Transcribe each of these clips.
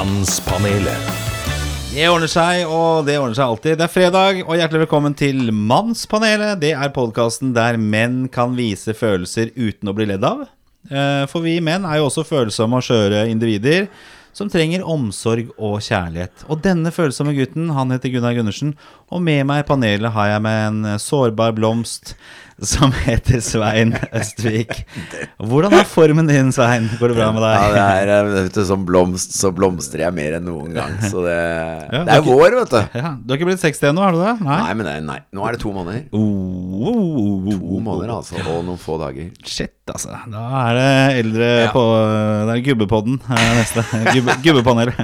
Mannspanelet. Det ordner seg, og det ordner seg alltid. Det er fredag, og hjertelig velkommen til Mannspanelet. Det er podkasten der menn kan vise følelser uten å bli ledd av. Eh, For vi menn er jo også følsomme og skjøre individer som trenger omsorg og kjærlighet. Og denne følsomme gutten, han heter Gunnar Gundersen, og med meg i panelet har jeg med en sårbar blomst som heter Svein Østvik. Hvordan er formen din, Svein? Går det bra med deg? Ja, det er eh, vet du, Som blomst så blomstrer jeg mer enn noen gang. Så det, Ja, det er vår, vet du. Ja, du har ikke blitt 60 ennå, har du det? Nei, men det, nei. Nå er det to måneder. Oh, oh, oh, oh, To måneder, altså. Og noen få dager. Shit, altså. Da er det eldre Ja. på Det er Gubbepodden eh, neste. Gubbe, gubbepanelet.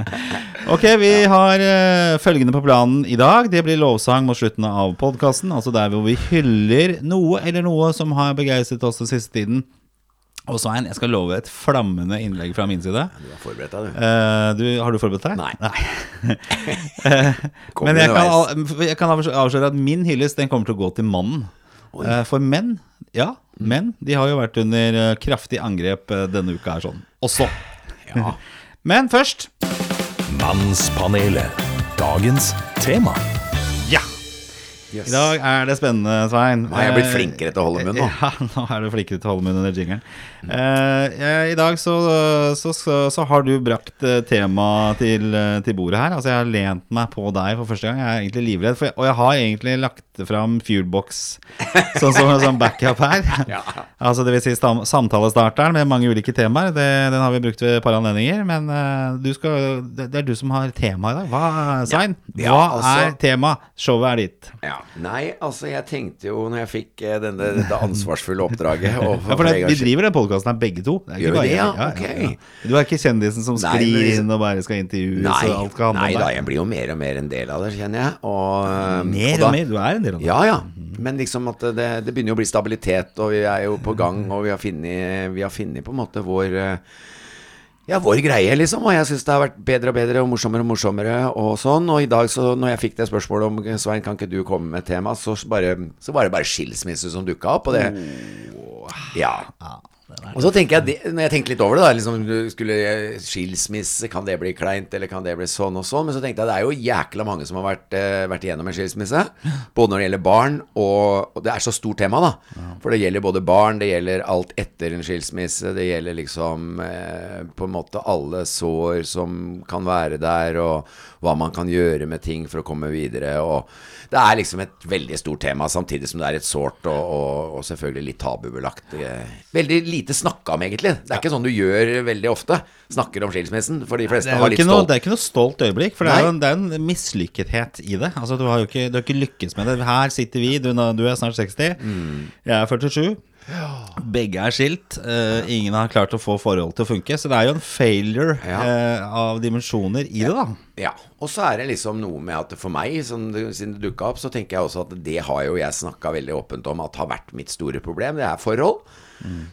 Ok, vi har eh, følgende på planen i dag. Det blir lovsang mot slutten av podkasten. Altså der hvor vi hyller noe eller noe som har begeistret oss den siste tiden. Og så Svein, jeg skal love et flammende innlegg fra min side. Du har forberedt deg, du. Uh, du, har du forberedt deg? Nei. Nei. Kommer Men jeg kan, jeg kan avsløre at min hyllest den kommer til å gå til mannen. Uh, For menn, ja, menn, de har jo vært under eh, kraftig angrep eh, denne uka her sånn. Også. Ja. Men først Mannspanelet. Dagens tema. Ja! Yes. I dag er det spennende, Svein. Nå har jeg blitt Eh, flinkere til å holde munn nå. Ja, nå er du flinkere til å holde munn under jingeren. Eh, eh, I dag så, så, så, så har du brakt temaet tema til, eh, til bordet her. Altså Jeg har lent meg på deg for første gang. Jeg er egentlig livredd. For og jeg har egentlig lagt fram Fuelbox sånn som sånn backup her. Ja. Altså Det vil si sam samtalestarteren med mange ulike temaer. Det, den har vi brukt ved et par anledninger. Men uh, du skal, det, det er du som har tema i dag. Hva, Svein? Ja, Hva altså- er tema? Showet er ditt. Ja. Nei, altså, jeg tenkte jo når jeg fikk eh, denne, dette ansvarsfulle oppdraget og Ja, for det, Vi driver den podkasten her begge to. Er Gjør vi det, ja? ja Ok. Du er ikke kjendisen som sklir liksom- inn og bare skal intervjues Nei, og alt kan handle nei da, jeg blir jo mer og mer en del av det, kjenner jeg. Og, Mer og da- og mer. Du er en del av det. Ja, ja. Men liksom at det, det begynner jo å bli stabilitet, og vi er jo på gang, og vi har funnet, vi har funnet på en måte vår eh, ja, vår greie, liksom. Og jeg syns det har vært bedre og bedre og morsommere og morsommere og sånn. Og i dag, så når jeg fikk det spørsmålet om Svein, kan ikke du komme med et tema, så, bare, så var det bare skilsmisse som dukka opp, og det Ja. Og så tenker jeg, det, når jeg tenkte litt over det, da liksom, skulle skilsmisse, kan det bli kleint, eller kan det bli sånn og sånn? Men så tenkte jeg det er jo jækla mange som har vært, eh, vært igjennom en skilsmisse. Både når det gjelder barn, og, og det er så stort tema, da. For det gjelder både barn, det gjelder alt etter en skilsmisse, det gjelder liksom eh, på en måte alle sår som kan være der, og hva man kan gjøre med ting for å komme videre. og det er liksom et veldig stort tema, samtidig som det er et sårt og, og, og selvfølgelig litt tabubelagt. eh, Veldig lite snakka om, egentlig. Det er ikke sånn du gjør veldig ofte. Snakker om skilsmissen. For de fleste har litt noe, stolt det er ikke noe stolt øyeblikk, for det er jo en, det er en mislykkethet i det. Altså Du har jo ikke, du har ikke lykkes med det. Her sitter vi, du, du er snart 60, Mm. jeg er 47. Begge er skilt. Uh, ingen har klart å få forholdet til å funke. Så det er jo en failure Ja. uh, av dimensjoner i det, da. Ja, og så er det liksom noe med at for meg, som det, siden det dukka opp, så tenker jeg også at det har jo jeg snakka veldig åpent om at har vært mitt store problem. Det er forhold.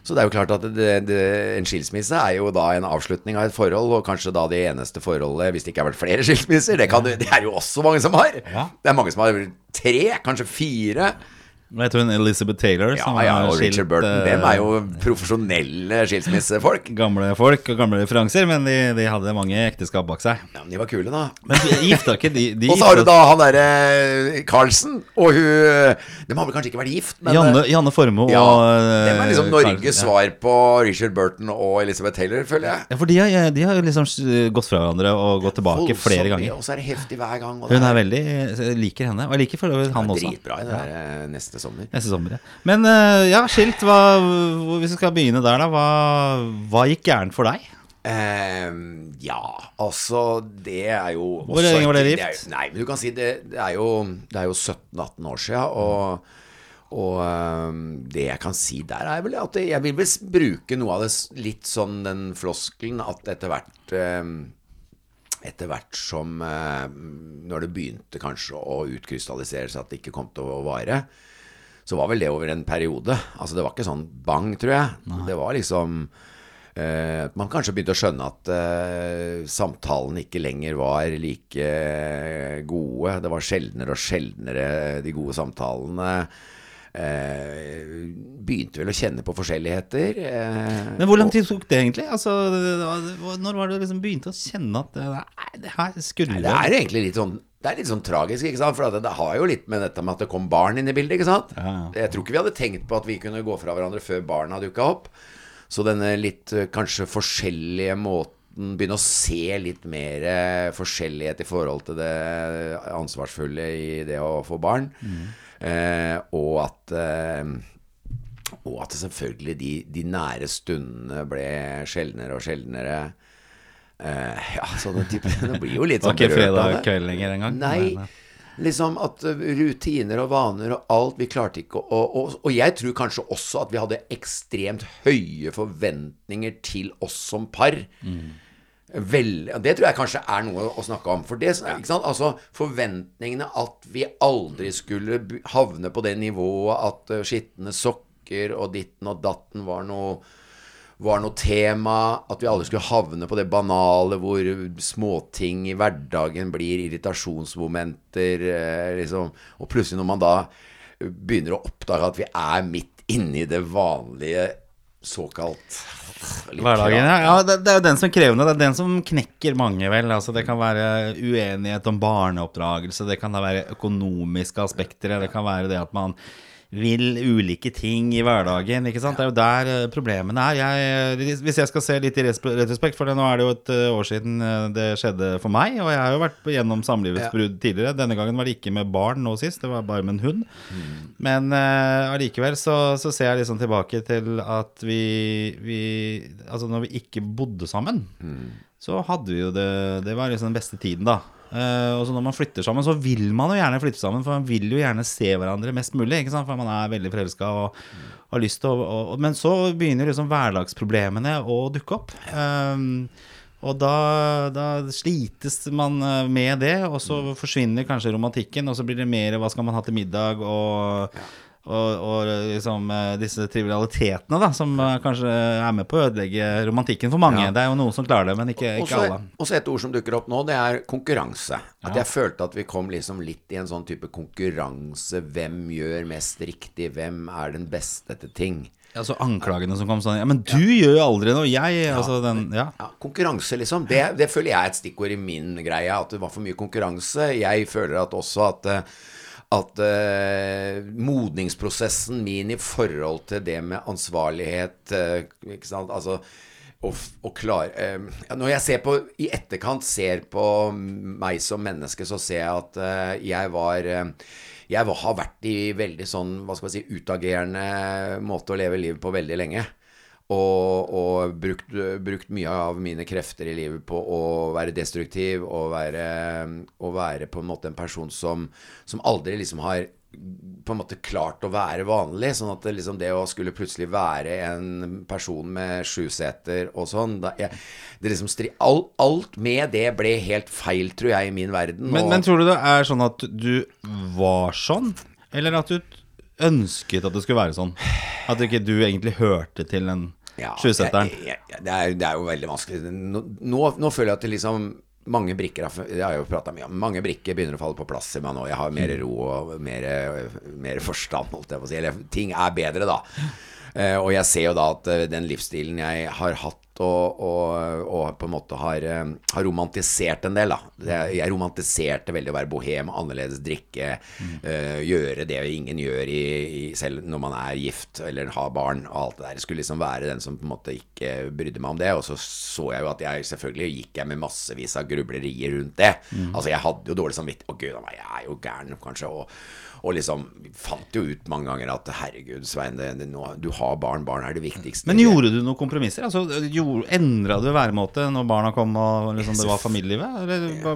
Så det er jo klart at det, det, en skilsmisse er jo da en avslutning av et forhold, og kanskje da det eneste forholdet, hvis det ikke har vært flere skilsmisser. Det, kan, det er jo også mange som har. Ja. Det er mange som har tre, kanskje fire. Vet hun Elizabeth Taylor? Ja, som ja, og skilt, Richard Burton. eh, Dem er jo profesjonelle skilsmissefolk. gamle folk og gamle referanser, men de, de hadde mange ekteskap bak seg. Ja, men de var kule, da. Men gifta ikke de, de Og så har du da han derre Carlsen, og hun De har vel kanskje ikke vært gift, men Janne, Janne Formoe Ja, og eh, Dem er liksom Norges ja. svar på Richard Burton og Elizabeth Taylor, føler jeg. Ja, for de har, de har liksom gått fra hverandre og gått tilbake flere ganger. Og så er det heftig hver gang. Hun er veldig Jeg liker henne. Og jeg liker for han også. dritbra i det eh, neste sommer. Neste sommer, ja. Men eh, ja, skilt. Hva, hvis vi skal begynne der, da. Hva, hva gikk gærent for deg? Uh, ja, altså Det er jo Hvor lenge var dere det er- gift? Nei, men du kan si det, det er jo, jo 17-18 år siden, og, og ehm, det jeg kan si der, er vel at jeg vil vel bruke noe av det litt sånn den floskelen at etter hvert ehm, etter hvert som Når det begynte kanskje å utkrystallisere seg at det ikke kom til å vare, så var vel det over en periode. Altså det var ikke sånn bang, tror jeg. Det var liksom eh, Man kanskje begynte å skjønne at eh, samtalene ikke lenger var like eh, gode. Det var sjeldnere og sjeldnere, de gode samtalene. eh, begynte vel å kjenne på forskjelligheter. Eh, Men hvor lang tid tok det egentlig? Altså, når var det du liksom begynte å kjenne at det, nei, det her skurrer? Det er egentlig litt sånn det er litt sånn tragisk, ikke sant? for det, det har jo litt med dette med at det kom barn inn i bildet. ikke sant? Ja, ja. Jeg tror ikke vi hadde tenkt på at vi kunne gå fra hverandre før barna dukka opp. Så denne litt eh, kanskje forskjellige måten Begynne å se litt mer eh, forskjellighet i forhold til det ansvarsfulle i det å få barn. Eh, og at eh, og at selvfølgelig de, de nære stundene ble sjeldnere og sjeldnere. Eh, ja, sånne type Det blir jo litt Det var sånn ikke berørt av fredag kveld lenger engang? Nei, liksom at uh, rutiner og vaner og alt Vi klarte ikke å og, og, og jeg tror kanskje også at vi hadde ekstremt høye forventninger til oss som par. Vel, det tror jeg kanskje er noe å snakke om. For det, ikke sant? Altså, Forventningene at vi aldri skulle havne på det nivået at uh, skitne sokker og ditten og datten var noe var noe tema, at vi alle skulle havne på det banale hvor småting i hverdagen blir irritasjonsmomenter, eh, liksom. Og plutselig når man da begynner å oppdage at vi er midt inni det vanlige såkalt Hverdagen, ja. ja det, det er jo den som er krevende. Det er den som knekker mange, vel. Altså, det kan være uenighet om barneoppdragelse, det kan da være økonomiske aspekter, det kan være det at man vil ulike ting i hverdagen. ikke sant? Det er jo der eh, problemene er. Jeg, hvis jeg skal se litt i retrospekt, for det, nå er det jo et eh, år siden eh, det skjedde for meg, og jeg har jo vært gjennom samlivets Ja. tidligere. Denne gangen var det ikke med barn nå sist, det var bare med en hund. Men allikevel uh, så, så ser jeg liksom tilbake til at vi, vi Altså når vi ikke bodde sammen, så hadde vi jo det Det var liksom den beste tiden, da. Eh, og så når man flytter sammen, så vil man jo gjerne flytte sammen, for man vil jo gjerne se hverandre mest mulig, ikke sant? for man er veldig forelska og har lyst til å og, Men så begynner liksom hverdagsproblemene å dukke opp. Um, og da, da slites man eh, med det, og så forsvinner kanskje romantikken, og så blir det mer hva skal man ha til middag, og, og, og liksom eh, disse trivialitetene da, som eh, kanskje er med på å ødelegge romantikken for mange. Ja. Det er jo noen som klarer det, men ikke, ikke Også, alle. også et ord som dukker opp nå, det er konkurranse. At jeg følte at vi kom liksom litt i en sånn type konkurranse. Hvem gjør mest riktig? Hvem er den beste til ting? Altså anklagene som kom sånn Ja, men du gjør jo aldri noe, jeg Altså den Ja. Ja, konkurranse, liksom. Det, det føler jeg er et stikkord i min greie. At det var for mye konkurranse. Jeg føler at også at eh, at eh, modningsprosessen min i forhold til det med ansvarlighet eh, Ikke sant, altså å, å klare eh, Når jeg ser på i etterkant ser på meg som menneske, så ser jeg at eh, jeg var eh, jeg har vært i veldig sånn, hva skal vi si, utagerende måte å leve livet på veldig lenge. Og, og brukt, brukt mye av mine krefter i livet på å være destruktiv og være, og være på en måte en person som, som aldri liksom har på en måte klart å være vanlig. Sånn at det, liksom det å skulle plutselig være en person med sju seter og sånn da, jeg, det liksom stri, alt, alt med det ble helt feil, tror jeg, i min verden. Men, og- men tror du det er sånn at du var sånn, eller at du ønsket at det skulle være sånn? At ikke du egentlig hørte til den Ja, jeg- Det, er- det er jo veldig vanskelig. Nå, nå, nå føler jeg at det liksom mange brikker jeg har jo mye om. Mange brikker begynner å falle på plass i meg nå. Jeg har mer ro og mer, mer forstand, holdt jeg på å si. Eller ting er bedre, da. Eh, og jeg ser jo da at eh, den livsstilen jeg har hatt og, og, og på en måte har, eh, har romantisert en del, da. Jeg romantiserte veldig å være bohem, annerledes drikke, eh, gjøre det ingen gjør i, i, selv når man er gift eller har barn og alt det der. Jeg skulle liksom være den som på en måte ikke brydde meg om det. Og så så jeg jo at jeg selvfølgelig gikk jeg med massevis av grublerier rundt det. Altså jeg hadde jo dårlig samvittighet. Å gud a meg, jeg er jo gæren, kanskje. Og, og liksom fant jo ut mange ganger at herregud, Svein, det, det, nå, du har barn. Barn er det viktigste. Men gjorde du noen kompromisser? Altså, Endra du væremåte når barna kom og liksom, det var familielivet? Eller, ja.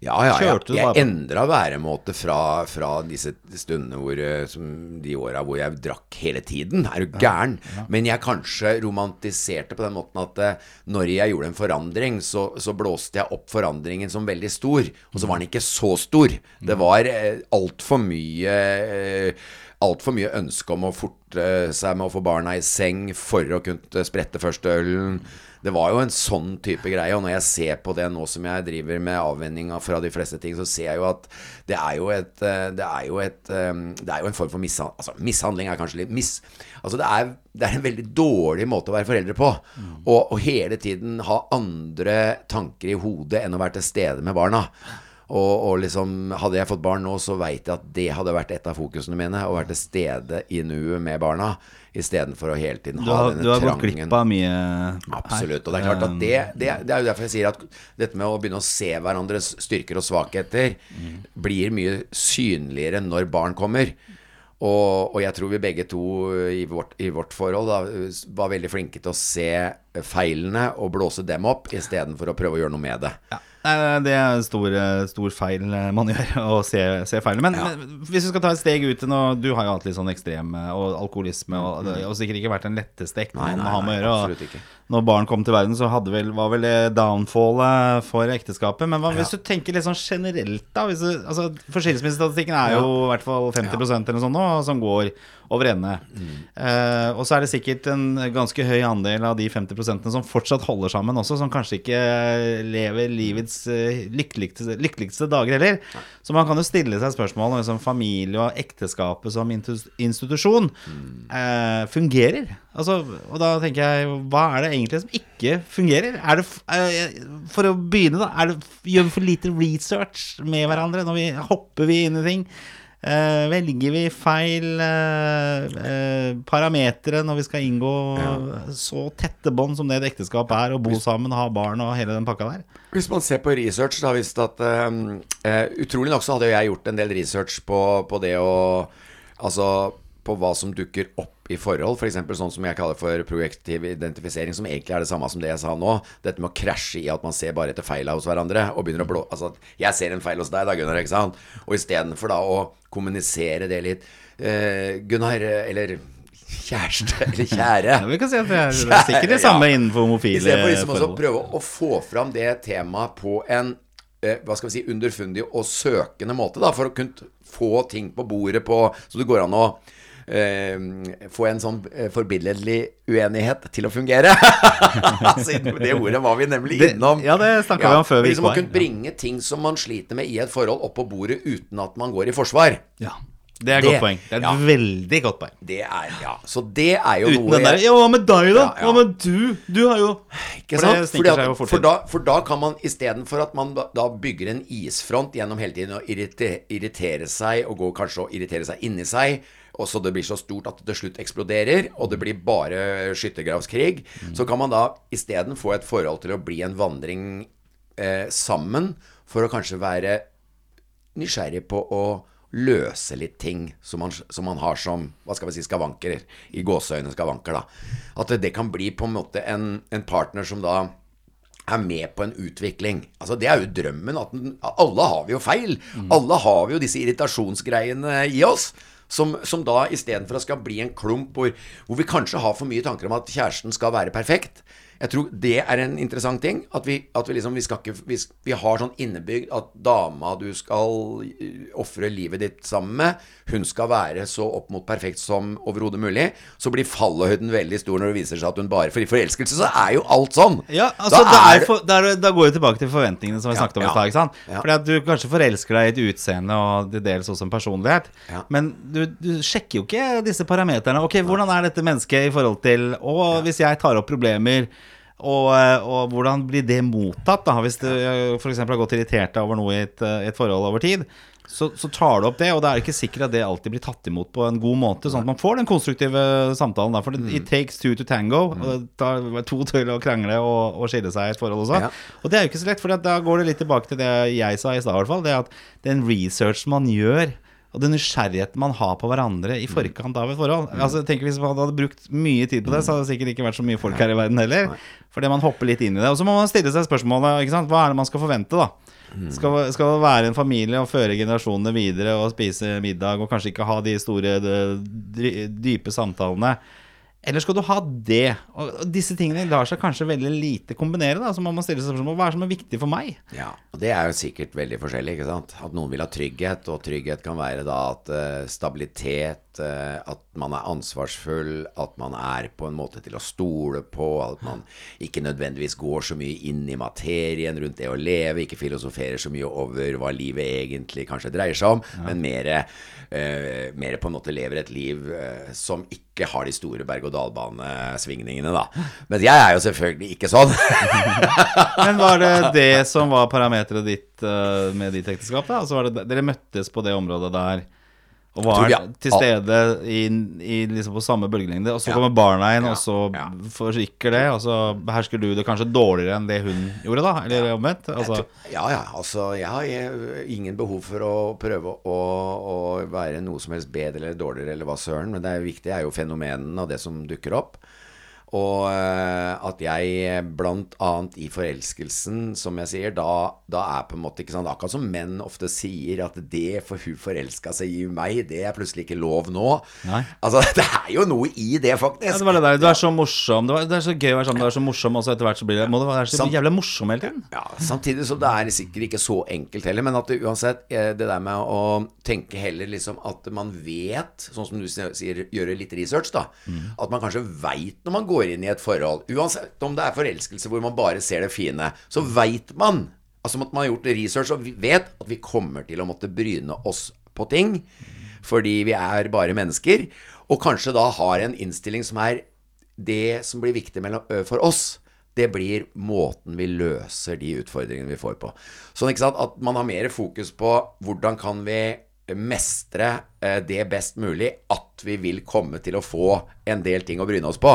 Ja, ja, ja. Kjørte du Jeg bare på? endra væremåte fra, fra disse stundene hvor eh, som De åra hvor jeg drakk hele tiden. Er du gæren? Men jeg kanskje romantiserte på den måten at eh, når jeg gjorde en forandring, så, så blåste jeg opp forandringen som veldig stor. Og så var den ikke så stor. Det var eh, altfor mye eh, Altfor mye ønske om å forte seg med å få barna i seng for å kunne sprette første ølen. Det var jo en sånn type greie, og når jeg ser på det nå som jeg driver med avvenninga fra de fleste ting, så ser jeg jo at det er jo et eh, Det er jo, et, eh, det er jo en form for mishandling Altså, mishandling er kanskje litt mis... Altså, det er, det er en veldig dårlig måte å være foreldre på. Og, og hele tiden ha andre tanker i hodet enn å være til stede med barna. Og, og liksom, hadde jeg fått barn nå, så veit jeg at det hadde vært et av fokusene mine. Å være til stede i nuet med barna, istedenfor å hele tiden ha denne trangen. du har gått glipp av mye Absolutt. Og det er klart at det, det, det er jo derfor jeg sier at dette med å begynne å se hverandres styrker og svakheter blir mye synligere når barn kommer. Og, og jeg tror vi begge to i vårt, i vårt forhold da, var veldig flinke til å se feilene og blåse dem opp, istedenfor å prøve å gjøre noe med det. Ja. Nei, Det er en stor, stor feil man gjør, å se, se feilene. Men, Ja. men hvis vi skal ta et steg ut nå, Du har jo hatt litt sånn ekstrem eh, og alkoholisme, og det har sikkert ikke vært den letteste Mm. Nei, å ha med å gjøre. og. Når barn kom til verden, så vel, var vel det downfallet for ekteskapet. Men hva, hvis du tenker litt sånn generelt, da du, altså, For skilsmissestatistikken er jo i hvert fall 50% eller noe sånt nå, som går over ende. Mm. Eh, og så er det sikkert en ganske høy andel av de 50% som fortsatt holder sammen også, som kanskje ikke lever livets eh, lykkeligste, lykkeligste dager heller. Så man kan jo stille seg spørsmål om liksom, familie og ekteskapet som institusjon institusjon eh, fungerer. Altså, og da tenker jeg, hva er det egentlig som ikke fungerer? Er det, eh, for å begynne, da, det, gjør vi for lite research med hverandre? Når vi hopper vi inn i ting? Eh, velger vi feil eh, eh, parametere når vi skal inngå så tette bånd som det et ekteskap er, og bo sammen, ha barn og hele den pakka der? Hvis man ser på research, så har vi visst at eh, eh, Utrolig nok så hadde jeg gjort en del research på, på det å Altså på hva som dukker opp i forhold. F.eks. sånn som jeg kaller for projektiv identifisering, som egentlig er det samme som det jeg sa nå. Dette med å krasje i at man ser bare etter feila hos hverandre og begynner å blå Altså jeg ser en feil hos deg, da, Gunnar, ikke sant? Og istedenfor da å kommunisere det litt eh, Gunnar, eller kjæreste, eller kjære Ja, vi kan si at det er, det er sikkert det samme innenfor homofile Istedenfor liksom å prøve å få fram det temaet på en eh, hva skal vi si, underfundig og søkende måte, da, for å kunne få ting på bordet på Så det går an å eh, få en sånn eh, forbilledlig uenighet til å fungere. Siden det ordet var vi nemlig Det- innom. ja, det snakket vi om før vi liksom gikk på å kunne bringe ting som man sliter med i et forhold, opp på bordet uten at man går i forsvar. Ja, det er et Det- godt poeng. Det er et ja. veldig godt poeng. Det er Ja. Så det er jo Uten noe den der Ja, hva med deg, da? Ja, ja. Hva med du? Du har jo Ikke For det sant? Fordi at, for, da, for da kan man istedenfor at man da, da bygger en isfront gjennom hele tiden å irritere, irritere seg, og gå kanskje og irritere seg inni seg, og så det blir så stort at det til slutt eksploderer, og det blir bare skyttergravskrig, Mm. så kan man da isteden få et forhold til å bli en vandring eh, sammen, for å kanskje være nysgjerrig på å løse litt ting som man, som man har som hva skal vi si, skavanker. I gåseøyne skavanker, da. At det, det kan bli på en måte en, en partner som da er med på en utvikling. Altså Det er jo drømmen. At den, alle har vi jo feil. Alle har vi jo disse irritasjonsgreiene i oss. Som, som da istedenfor skal bli en klump hvor, hvor vi kanskje har for mye tanker om at kjæresten skal være perfekt. Jeg tror det er en interessant ting. At vi, at vi liksom vi skal ikke vi, vi har sånn innebygd at dama du skal eh, ofre livet ditt sammen med, hun skal være så opp mot perfekt som overhodet mulig. Så blir fallhøyden veldig stor når det viser seg at hun bare For i forelskelse så er jo alt sånn. Ja, altså Da er for, da, da går vi tilbake til forventningene som vi Ja, snakket om i stad. ikke sant? ja. Fordi at du kanskje forelsker deg i et utseende og til dels også en personlighet. Ja. Men du, du sjekker jo ikke disse parameterne. Ok, hvordan er dette mennesket i forhold til Og hvis jeg tar opp problemer og, eh, og hvordan blir det mottatt, da? Hvis du f.eks. har gått irritert over noe i et, eh, et forhold over tid. Så, så tar du opp det, og det er ikke sikkert at det alltid blir tatt imot på en god måte, sånn at man får den konstruktive samtalen. Da. For Mm. it takes two to tango. Og det tar to til å krangle og, og skille seg i et forhold også. Ja. Og det er jo ikke så lett, for da går det litt tilbake til det jeg sa i stad, i hvert fall. Det at den researchen man gjør, og den nysgjerrigheten man har på hverandre i forkant av et forhold. Mm. Altså, tenk Hvis man hadde brukt mye tid på det, så hadde det sikkert ikke vært så mye folk her i verden heller. Fordi man hopper litt inn i det. Og så må man stille seg spørsmålet ikke sant? hva er det man skal forvente, da? Mm. Skal, skal det være en familie og føre generasjonene videre og spise middag og kanskje ikke ha de store, dype samtalene? Eller skal du ha det? Og disse tingene lar seg kanskje veldig lite kombinere. da Så må man stille seg spørsmål hva er som er viktig for meg? Ja, og det er jo sikkert veldig forskjellig, ikke sant. At noen vil ha trygghet, og trygghet kan være da at uh, stabilitet, uh, at man er ansvarsfull, at man er på en måte til å stole på, at man ikke nødvendigvis går så mye inn i materien rundt det å leve, ikke filosoferer så mye over hva livet egentlig kanskje dreier seg om, men mer, uh, på en måte lever et liv eh, som ikke har de store berg-og-dal-banesvingningene, da. Men jeg er jo selvfølgelig ikke sånn. Men var det det som var parameteret ditt eh, med ditt ekteskap? da? Altså det, Dere møttes på det området der og var Tror vi- til stede i, i liksom på samme bølgelengde. Og så Ja. kommer barna inn, Ja, og så ja. forrykker det. Og så behersker du det kanskje dårligere enn det hun gjorde, da? Eller omvendt? Altså, Ja, ja. Altså, jeg har ingen behov for å prøve å, å være noe som helst bedre eller dårligere eller hva søren, men det er viktig er jo fenomenene og det som dukker opp. Og eh, at jeg blant annet i forelskelsen, som jeg sier, da, da er på en måte ikke sånn Akkurat som menn ofte sier at det for hun forelska seg i meg, det er plutselig ikke lov nå. Nei. Altså, det er jo noe i det, faktisk. ja, det var det der. Du er så morsom. Det, var, det er så gøy å være sammen. Du er så morsom, og så etter hvert så blir det Må det være så Samt, jævlig morsom hele tiden? Ja, samtidig som det er sikkert ikke så enkelt heller, men at det uansett eh, Det der med å tenke heller liksom at man vet, sånn som du sier, gjøre litt research, da. At man kanskje veit når man går inn i et forhold, uansett om det er forelskelse hvor man bare ser det fine, så veit man Altså at man har gjort research og vet at vi kommer til å måtte bryne oss på ting. Fordi vi er bare mennesker. Og kanskje da har en innstilling som er det som blir viktig for oss, det blir måten vi løser de utfordringene vi får på. Sånn at man har mer fokus på hvordan kan vi mestre eh, det best mulig at vi vil komme til å få en del ting å bryne oss på.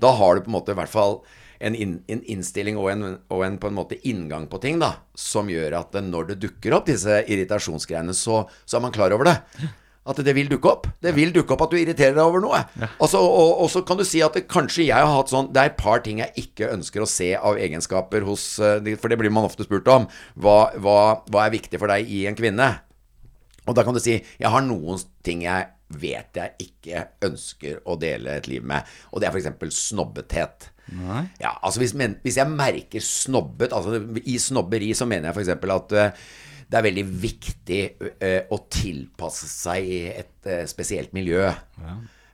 Da har du på en måte i hvert fall en, in, en innstilling og en, og en på en måte inngang på ting da, som gjør at når det dukker opp disse irritasjonsgreiene, så, så er man klar over det. At det vil dukke opp. Det vil dukke opp at du irriterer deg over noe. Altså, og, og så kan du si at det, kanskje jeg har hatt sånn Det er et par ting jeg ikke ønsker å se av egenskaper hos eh, For det blir man ofte spurt om. Hva, hva, hva er viktig for deg i en kvinne? Og da kan du si jeg har noen ting jeg vet jeg ikke ønsker å dele et liv med. Og det er f.eks. snobbethet. Nei. Ja, altså hvis, men, hvis jeg merker snobbet altså I snobberi så mener jeg f.eks. at eh, det er veldig viktig eh, å tilpasse seg i et eh, spesielt miljø.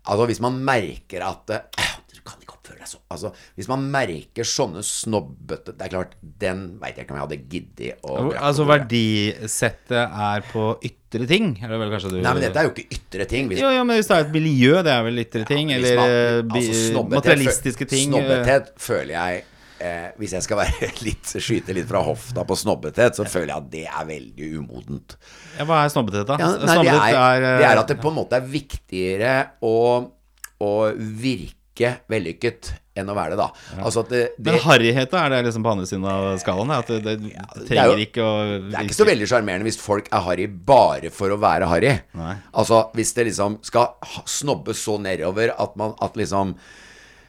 Altså hvis man merker at Du kan ikke oppføre deg så Altså, hvis man merker sånne snobbete Det er klart, den veit jeg ikke om jeg hadde giddet å Altså verdisettet er på ytre ting? Er det vel kanskje du Nei, men dette er jo ikke ytre ting. Hvis, Jo, jo, men hvis det er et miljø, det er vel ytre ting? Ja, eller man- eh, altså, materialistiske ting? eh, Snobbethet føler jeg eh, Hvis jeg skal litt, skyte litt fra hofta på snobbethet, så føler jeg at det er veldig umodent. Ja, hva er snobbethet, da? Ja, nei, det, er, er, eh, det er at det på en måte er viktigere å, å virke vellykket enn å være det, da. Altså at det, det, Men harryhet, da? Er det liksom på andre siden av skalaen? At det, det, er trenger jo- ikke å det er ikke så veldig sjarmerende hvis folk er harry bare for å være harry. Altså hvis det liksom skal snobbes så nedover at man at liksom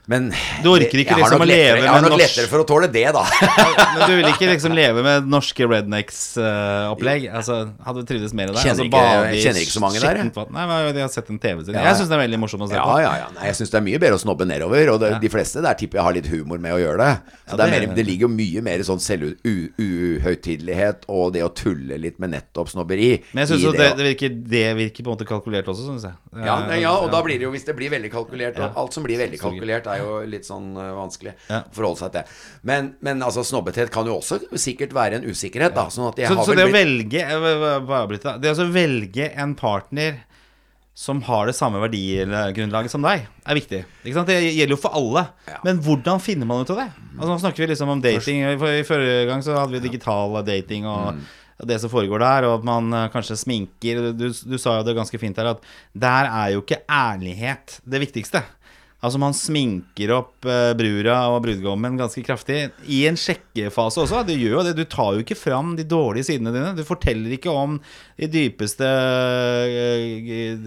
Men Du orker ikke liksom å leve lettere, Jeg har nok norsk- lettere for å tåle det, da. Men du vil ikke liksom leve med norske rednecks-opplegg? altså, hadde du trivdes mer i det? Kjenner altså, ikke- jeg kjenner ikke så mange der, skittent. Nei, men jeg har sett en TV-serie. Ja, Jeg syns det er veldig morsomt å se Ja, på. ja, ja. Nei, jeg syns det er mye bedre å snobbe nedover, og det, de fleste der tipper jeg har litt humor med å gjøre det. Så Ja, det, er mer, det ligger jo mye mer sånn selvuhøytidelighet og det å tulle litt med nettopp snobberi. Men jeg syns det, det, virker, det virker på en måte kalkulert også, syns jeg. Ja, Eh, ja, og da blir det jo, hvis det blir veldig kalkulert og Alt som blir veldig kalkulert, er jo litt sånn øh, vanskelig å forholde seg til. Men, men altså, snobbethet kan jo også sikkert være en usikkerhet, da. Sånn at jeg Så, så det å velge eh, det å velge en partner som har det samme verdigrunnlaget som deg, er viktig. Det gjelder jo for alle. Ja. Men hvordan finner man ut av det? Altså Nå snakker vi liksom om dating. I forrige gang så hadde vi digital dating og Mm. Det som foregår der, og at man eh, kanskje sminker. Du, du sa jo det ganske fint her, at der er jo ikke ærlighet det viktigste. Altså Man sminker opp eh, brura og brudgommen ganske kraftig i en sjekkefase også. Du gjør jo det. Du tar jo ikke fram de dårlige sidene dine. Du forteller ikke om de dypeste, eh,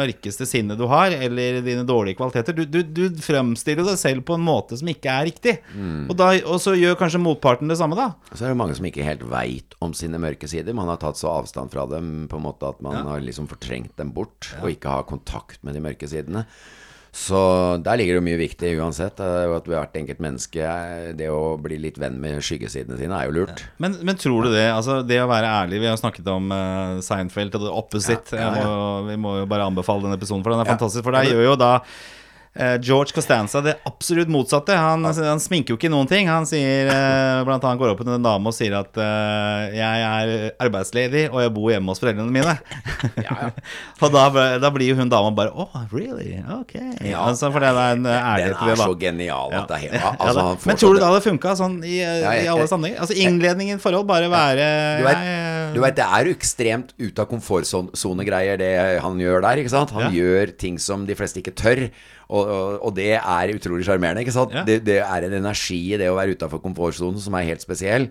mørkeste sinnet du har, eller dine dårlige kvaliteter. Du, du, du fremstiller deg selv på en måte som ikke er riktig. Og, da, og så gjør kanskje motparten det samme, da. Så er det mange som ikke helt veit om sine mørke sider. Man har tatt så avstand fra dem på en måte at man har liksom fortrengt dem bort, og ikke har kontakt med de mørke sidene. Så der ligger det mye viktig uansett. Det jo At hvert enkelt menneske er- Det å bli litt venn med skyggesidene sine er jo lurt. Men, men tror du det? Altså Det å være ærlig Vi har snakket om uh, Seinfeld og The Opposite. Ja, ja, vi må jo bare anbefale den episoden, for den er Ja. fantastisk. For der gjør jo da eh, George Costanza det absolutt motsatte. Han, han sminker jo ikke noen ting. Han sier eh, blant annet går opp til en dame og sier at eh, jeg er arbeidsledig og jeg bor hjemme hos foreldrene mine. og da, da blir jo hun dama bare Oh, really? Ok. Ja. altså, for det er en eh, Den ærlighet til det, er så genial at det er helt altså, Men tror du da det funka sånn i, Ja, i alle sammenhenger? Altså innledningen forhold, bare være Du jeg- du vet, det er jo ekstremt ut av komfortsone-greier, det han gjør der. ikke sant? Han Ja. gjør ting som de fleste ikke tør, og, og, og det er utrolig sjarmerende. ikke sant? Ja. Det, det er en energi i det å være utafor komfortsonen som er helt spesiell.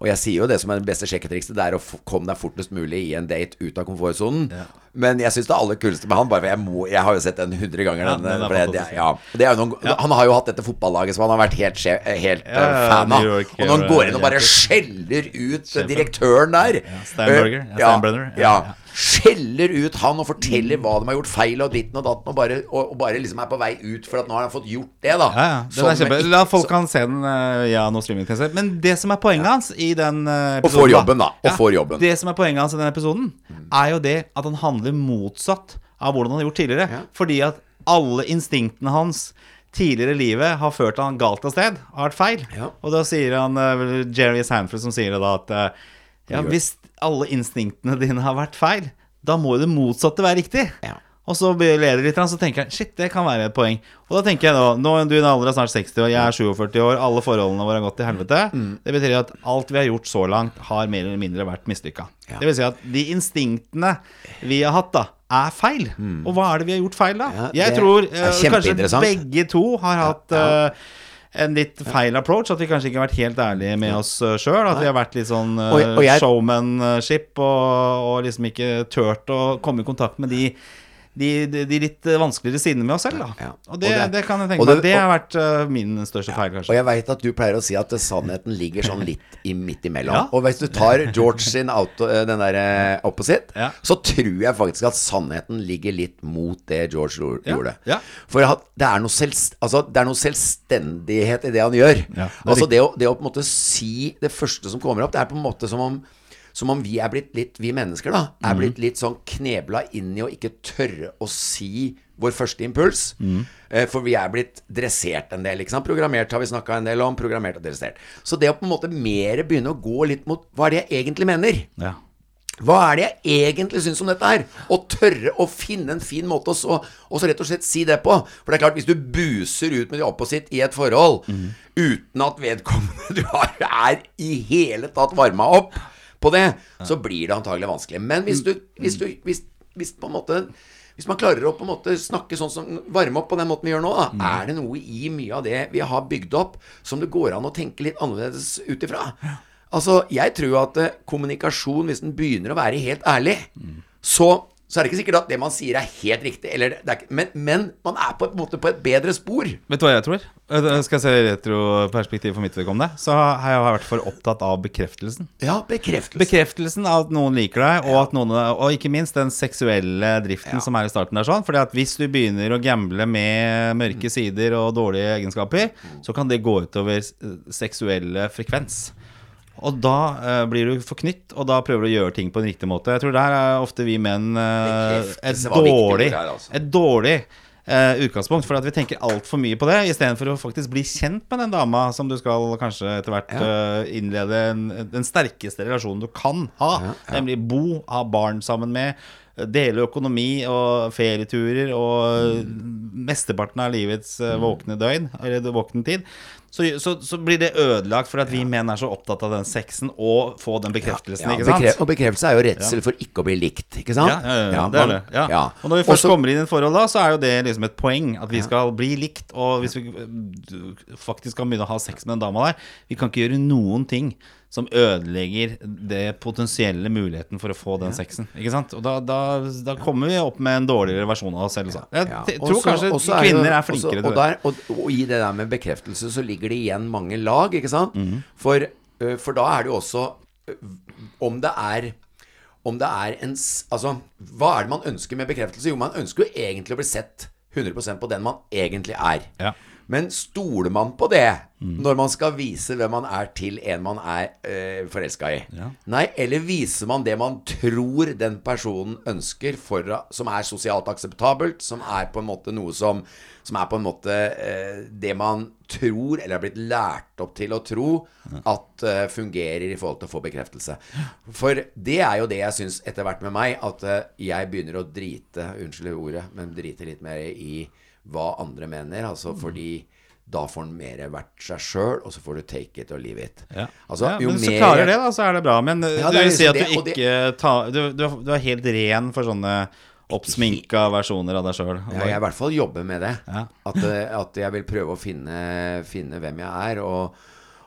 Og jeg sier jo det som er det beste sjekketrikset, det er å komme deg fortest mulig i en date ut av komfortsonen. Men jeg syns det aller kuleste med han, bare jeg, må, jeg har jo sett den 100 ganger, Ja, den, den er det, ja, er noen, Han har jo hatt dette fotballaget som han har vært helt, skje, helt Ja, eh, fan av. York, Og når han går inn og bare skjeller ut direktøren der Steinberger. Eh, Ja, Skjeller ut han og forteller hva de har gjort feil og ditten og datten, og bare, og, og bare liksom er på vei ut for at nå har han fått gjort det, da. Ja, ja. det Som. La folk kan se den. eh, Ja, nå ikke. Men det som er poenget hans i den episoden Og får jobben, da. Og Ja, får jobben. Det som er poenget hans i den episoden, er jo det at han handler motsatt av hvordan han har gjort tidligere. Ja. Fordi at alle instinktene hans tidligere i livet har ført han galt av sted, har vært feil. Ja. Og da sier han eh, Jerry Sanford som sier det da at eh, ja, hvis alle instinktene dine har vært feil, da må jo det motsatte være riktig. Ja. Og så ler det litt, så tenker jeg shit, det kan være et poeng. Og da tenker jeg da, nå du er alder er snart 60 år, jeg er 47 år, alle forholdene våre har gått til helvete. Mm. Det betyr at alt vi har gjort så langt, har mer eller mindre vært mislykka. Ja. Det vil si at de instinktene vi har hatt, da, er feil. Og hva er det vi har gjort feil, da? Mm. Ja, jeg tror eh, kanskje begge to har hatt ja. Eh, en litt feil approach. At vi kanskje ikke har vært helt ærlige med oss sjøl. At vi har vært litt sånn eh, jeg- showmanship og, og liksom ikke turt å komme i kontakt med de de, de, de litt vanskeligere sidene med oss selv, da. Ja. Og, det, Og det, det- kan jeg tenke meg. Det har vært uh, min største feil, Og jeg veit at du pleier å si at sannheten ligger sånn litt i midt imellom. Og hvis du tar George sin auto, eh, den der eh, opposite, så tror jeg faktisk at sannheten ligger litt mot det George gjorde-. For det er, noe altså, det er noe selvstendighet i det han gjør. Altså det å, det å på en måte si det første som kommer opp, det er på en måte som om som om vi er blitt litt, vi mennesker da, Mhm. er blitt litt sånn knebla inn i å ikke tørre å si vår første impuls. Mm. For vi er blitt dressert en del. ikke sant? Programmert har vi snakka en del om. Programmert og dressert. Så det å på en måte mer begynne å gå litt mot hva er det jeg egentlig mener? Ja. Hva er det jeg egentlig syns om dette her? Å tørre å finne en fin måte å så, og så rett og slett si det på. For det er klart, hvis du buser ut med de opposite i et forhold uten at vedkommende du har, er i hele tatt varma opp på det, så blir det antagelig vanskelig. Men hvis du, hvis du hvis, hvis på en måte hvis man klarer å på en måte snakke sånn som varme opp på den måten vi gjør nå, da, er det noe i mye av det vi har bygd opp, som det går an å tenke litt annerledes ut ifra. Altså, jeg tror at eh, kommunikasjon, hvis den begynner å være helt ærlig, så, så er det ikke sikkert at det man sier er helt riktig, eller det er, ikke- men, men man er på en måte på et bedre spor. Vet du hva jeg tror? Eh, Skal jeg se retroperspektiv for mitt vedkommende, så har jeg vært for opptatt av bekreftelsen. Ja, bekreftelsen. Bekreftelsen av at noen liker deg, og, at noen, og ikke minst den seksuelle driften Ja. som er i starten der. sånn Fordi at Hvis du begynner å gamble med mørke sider og dårlige egenskaper, så kan det gå utover seksuelle frekvens. Og da eh, blir du forknytt, og da prøver du å gjøre ting på en riktig måte. Jeg tror der er ofte vi menn eh, et dårlig, her, altså. et dårlig eh, utgangspunkt, for at vi tenker altfor mye på det, istedenfor å faktisk bli kjent med den dama som du skal kanskje etter hvert eh, innlede en, den sterkeste relasjonen du kan ha. Ja, ja. Nemlig bo, ha barn sammen med, dele økonomi og ferieturer og mesteparten av livets Mm. eh, våkne døgn, eller våkne tid. Så, så, så blir det ødelagt for at vi menn er så opptatt av den sexen og få den bekreftelsen, ikke sant? bekre- og bekreftelse er jo redsel for ikke å bli likt, ikke sant? Ja, ja, ja, det er det. Og når vi først Også- kommer inn i et forhold, da, så er jo det liksom et poeng. At vi skal bli likt. Og hvis vi øh, faktisk kan begynne å ha sex med en dame der Vi kan ikke gjøre noen ting som ødelegger det potensielle muligheten for å få den sexen. Ikke sant? Og da, da, da kommer vi opp med en dårligere versjon av oss selv. Så. Jeg Ja, tror også- kanskje også kvinner er flinkere til det. og, og i det der med bekreftelse så ligger det igjen mange lag, ikke sant? Mm. For, for da er det jo også Om det er om det er en Altså, hva er det man ønsker med bekreftelse? Jo, man ønsker jo egentlig å bli sett 100 på den man egentlig er. Ja. Men stoler man på det når man skal vise hvem man er til en man er øh, forelska i? Ja. Nei, eller viser man det man tror den personen ønsker, for, som er sosialt akseptabelt, som er på en måte noe som, som er på en måte øh, det man tror, eller har blitt lært opp til å tro, at øh, fungerer i forhold til å få bekreftelse. For det er jo det jeg syns etter hvert med meg, at eh, jeg begynner å drite, unnskyld ordet, men drite litt mer i hva andre mener. Altså fordi da får den mer vært seg sjøl, og så får du take it or leave it. Ja. Altså, ja, jo men hvis du klarer det, da, så er det bra. Men Ja, du det er vil si liksom at du det, ikke det- tar du, du, er- du helt ren for sånne oppsminka versjoner av deg sjøl. Ja, jeg i hvert fall jobber med det. Ja. At, eh, at jeg vil prøve å finne, finne hvem jeg er. Og,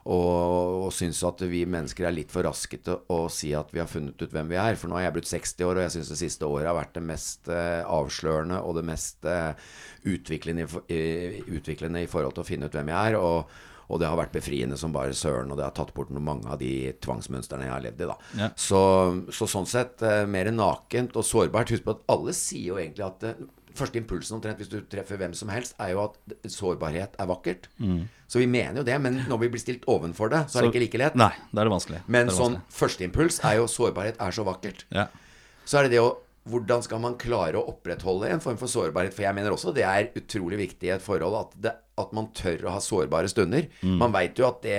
og, og syns at vi mennesker er litt for raske til å si at vi har funnet ut hvem vi er. For nå har jeg blitt 60 år, og jeg syns det siste året har vært det mest eh, avslørende og det mest eh, utviklende, i, utviklende i forhold til å finne ut hvem jeg er. Og, og det har vært befriende som bare søren, og det har tatt bort mange av de tvangsmønstrene jeg har levd i. da. Ja. Så, så sånn sett eh, mer nakent og sårbart. Husk på at alle sier jo egentlig at eh, Første impulsen omtrent hvis du treffer hvem som helst, er jo at sårbarhet er vakkert. Så vi mener jo det, men når vi blir stilt ovenfor det, så er det ikke like lett. Nei, da er det vanskelig. Men det sånn vanskelig. førsteimpuls er jo sårbarhet er så vakkert. ja. Så er det det å Hvordan skal man klare å opprettholde en form for sårbarhet? For jeg mener også det er utrolig viktig i et forhold at, det, at man tør å ha sårbare stunder. Mm. Man veit jo at det,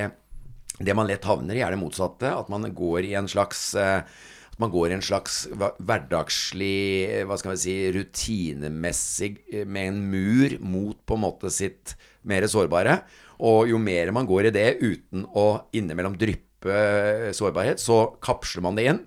det man lett havner i, er det motsatte. At man går i en slags at man går i en slags hverdagslig, eh, hva skal vi si, rutinemessig eh, med en mur mot på en måte sitt mer sårbare. Og jo mer man går i det uten å innimellom dryppe eh, sårbarhet, så kapsler man det inn.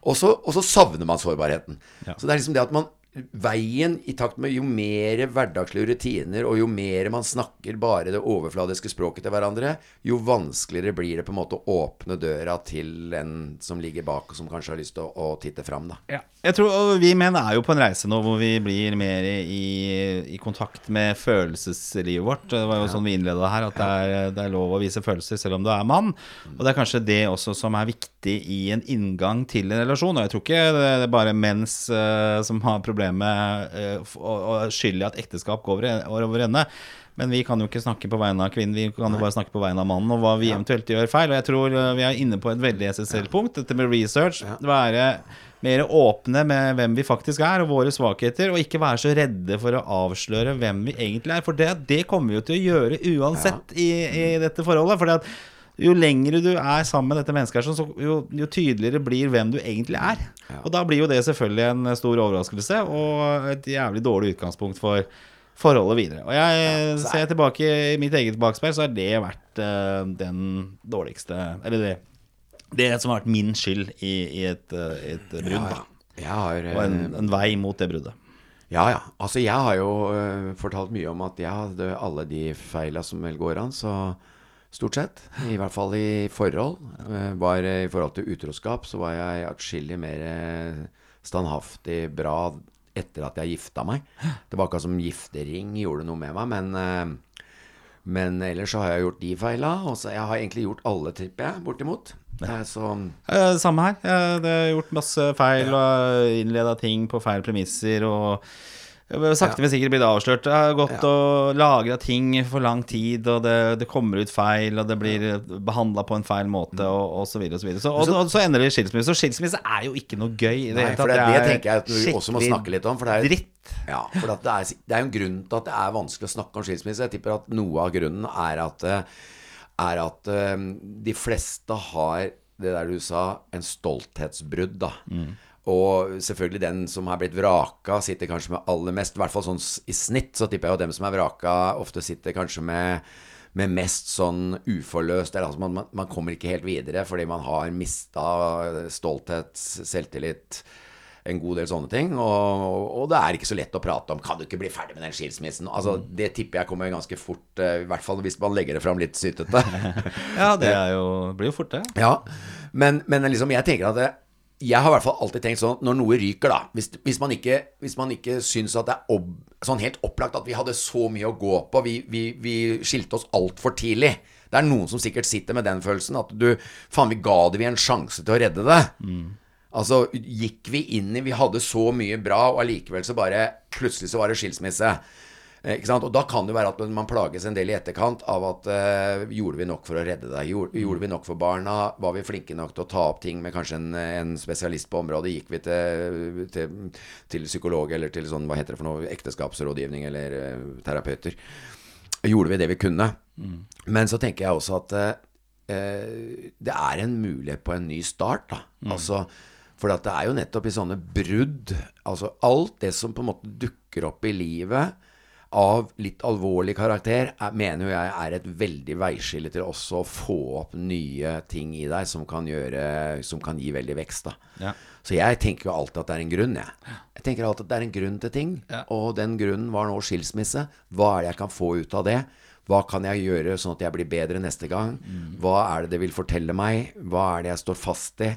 Og, så, og så savner man sårbarheten. Ja. Så det er liksom det at man Veien i takt med jo mer hverdagslige rutiner, og jo mer man snakker bare det overfladiske språket til hverandre, jo vanskeligere blir det på en måte å åpne døra til en som ligger bak, og som kanskje har lyst til å, å titte fram, da. Ja. Jeg tror Vi menn er jo på en reise nå hvor vi blir mer i, i kontakt med følelseslivet vårt. Det var jo sånn vi innleda her, at det er, det er lov å vise følelser selv om du er mann. Og det er kanskje det også som er viktig i en inngang til en relasjon. Og jeg tror ikke det er bare menns uh, som har problemer med eh, og, skyld i at ekteskap går over, ende. Men vi kan jo ikke snakke på vegne av kvinnen, vi kan jo bare snakke på vegne av mannen, og hva vi eventuelt gjør feil. Og jeg tror eh, vi er inne på et veldig essensielt punkt, dette med research. Være mer åpne med hvem vi faktisk er, og våre svakheter, og ikke være så redde for å avsløre hvem vi egentlig er. For det, det kommer vi jo til å gjøre uansett i, i dette forholdet. For at jo lengre du er sammen med dette mennesket, så, jo, jo tydeligere blir hvem du egentlig er. Og da blir jo det selvfølgelig en stor overraskelse, og et jævlig dårlig utgangspunkt for forholdet videre. Og jeg ja, ser ser tilbake i mitt eget bakspeil, så har det vært uh, den dårligste Eller det, det som har vært min skyld i, i et, uh, et brudd. Ja, ja. Jeg har Og en, eh, en vei mot det bruddet. Ja, ja. Altså, jeg har jo uh, fortalt mye om at jeg hadde alle de feila som vel går an, så stort sett. I hvert fall i forhold. Øh, var øh, I forhold til utroskap så var jeg atskillig mer øh, standhaftig bra etter at jeg gifta meg. Det var akkurat som giftering gjorde noe med meg, men men ellers så har jeg gjort de feila. Og så jeg har egentlig gjort alle, tipper jeg, bortimot. Ja. Så Eh, samme her. Jeg har gjort masse feil og innleda ting på feil premisser. Og sakte, men sikkert blir det avslørt. Det har gått og lagra ting for lang tid, og det, det kommer ut feil, og det blir behandla på en feil måte, og, og så videre og så videre. Så, og, og så ender det i skilsmisse. Og skilsmisse er jo ikke noe gøy det Nei, for det, det, det tenker jeg at vi også må snakke litt om. For det er, dritt. Ja, for det, er, det er en grunn til at det er vanskelig å snakke om skilsmisse. Jeg tipper at noe av grunnen er at, eh, er at eh, de fleste har det der du sa, en stolthetsbrudd, da. Og selvfølgelig den som har blitt vraka, sitter kanskje med aller mest. I hvert fall sånn i snitt så tipper jeg jo dem som er vraka, ofte sitter kanskje med med mest sånn uforløst eller, altså man, man, man kommer ikke helt videre fordi man har mista stolthet, selvtillit, en god del sånne ting. Og, og det er ikke så lett å prate om. Kan du ikke bli ferdig med den skilsmissen? Altså, Det tipper jeg kommer ganske fort, eh, i hvert fall hvis man legger det fram litt sytete. Ja, det er jo, blir jo fort, det. Ja, men, men liksom jeg tenker at det, jeg har i hvert fall alltid tenkt sånn når noe ryker, da Hvis, hvis man ikke, hvis man ikke syns at det er ob, sånn helt opplagt at vi hadde så mye å gå på, vi, vi, vi skilte oss altfor tidlig Det er noen som sikkert sitter med den følelsen at du Faen, vi ga det vi en sjanse til å redde det. Altså, gikk vi inn i Vi hadde så mye bra, og allikevel så bare Plutselig så var det skilsmisse. Eh? Og da kan det være at man plages en del i etterkant av at uh, Gjorde vi nok for å redde deg? Gjorde, gjorde vi nok for barna? Var vi flinke nok til å ta opp ting med kanskje en, en spesialist på området? Gikk vi til, til, til psykolog eller til sånn, hva heter det for noe, ekteskapsrådgivning eller uh, terapeuter? Gjorde vi det vi kunne? Men så tenker jeg også at eh, det er en mulighet på en ny start. Da. Altså, for at det er jo nettopp i sånne brudd Altså alt det som på en måte dukker opp i livet av litt alvorlig karakter, er, mener jo jeg er et veldig veiskille til også å få opp nye ting i deg som kan, gjøre, som kan gi veldig vekst. Ja. Så jeg tenker jo alltid at det er en grunn, jeg. Jeg tenker alltid at det er en grunn til ting. Ja. Og den grunnen var nå skilsmisse. Hva er det jeg kan få ut av det? Hva kan jeg gjøre sånn at jeg blir bedre neste gang? Hva er det det vil fortelle meg? Hva er det jeg står fast i?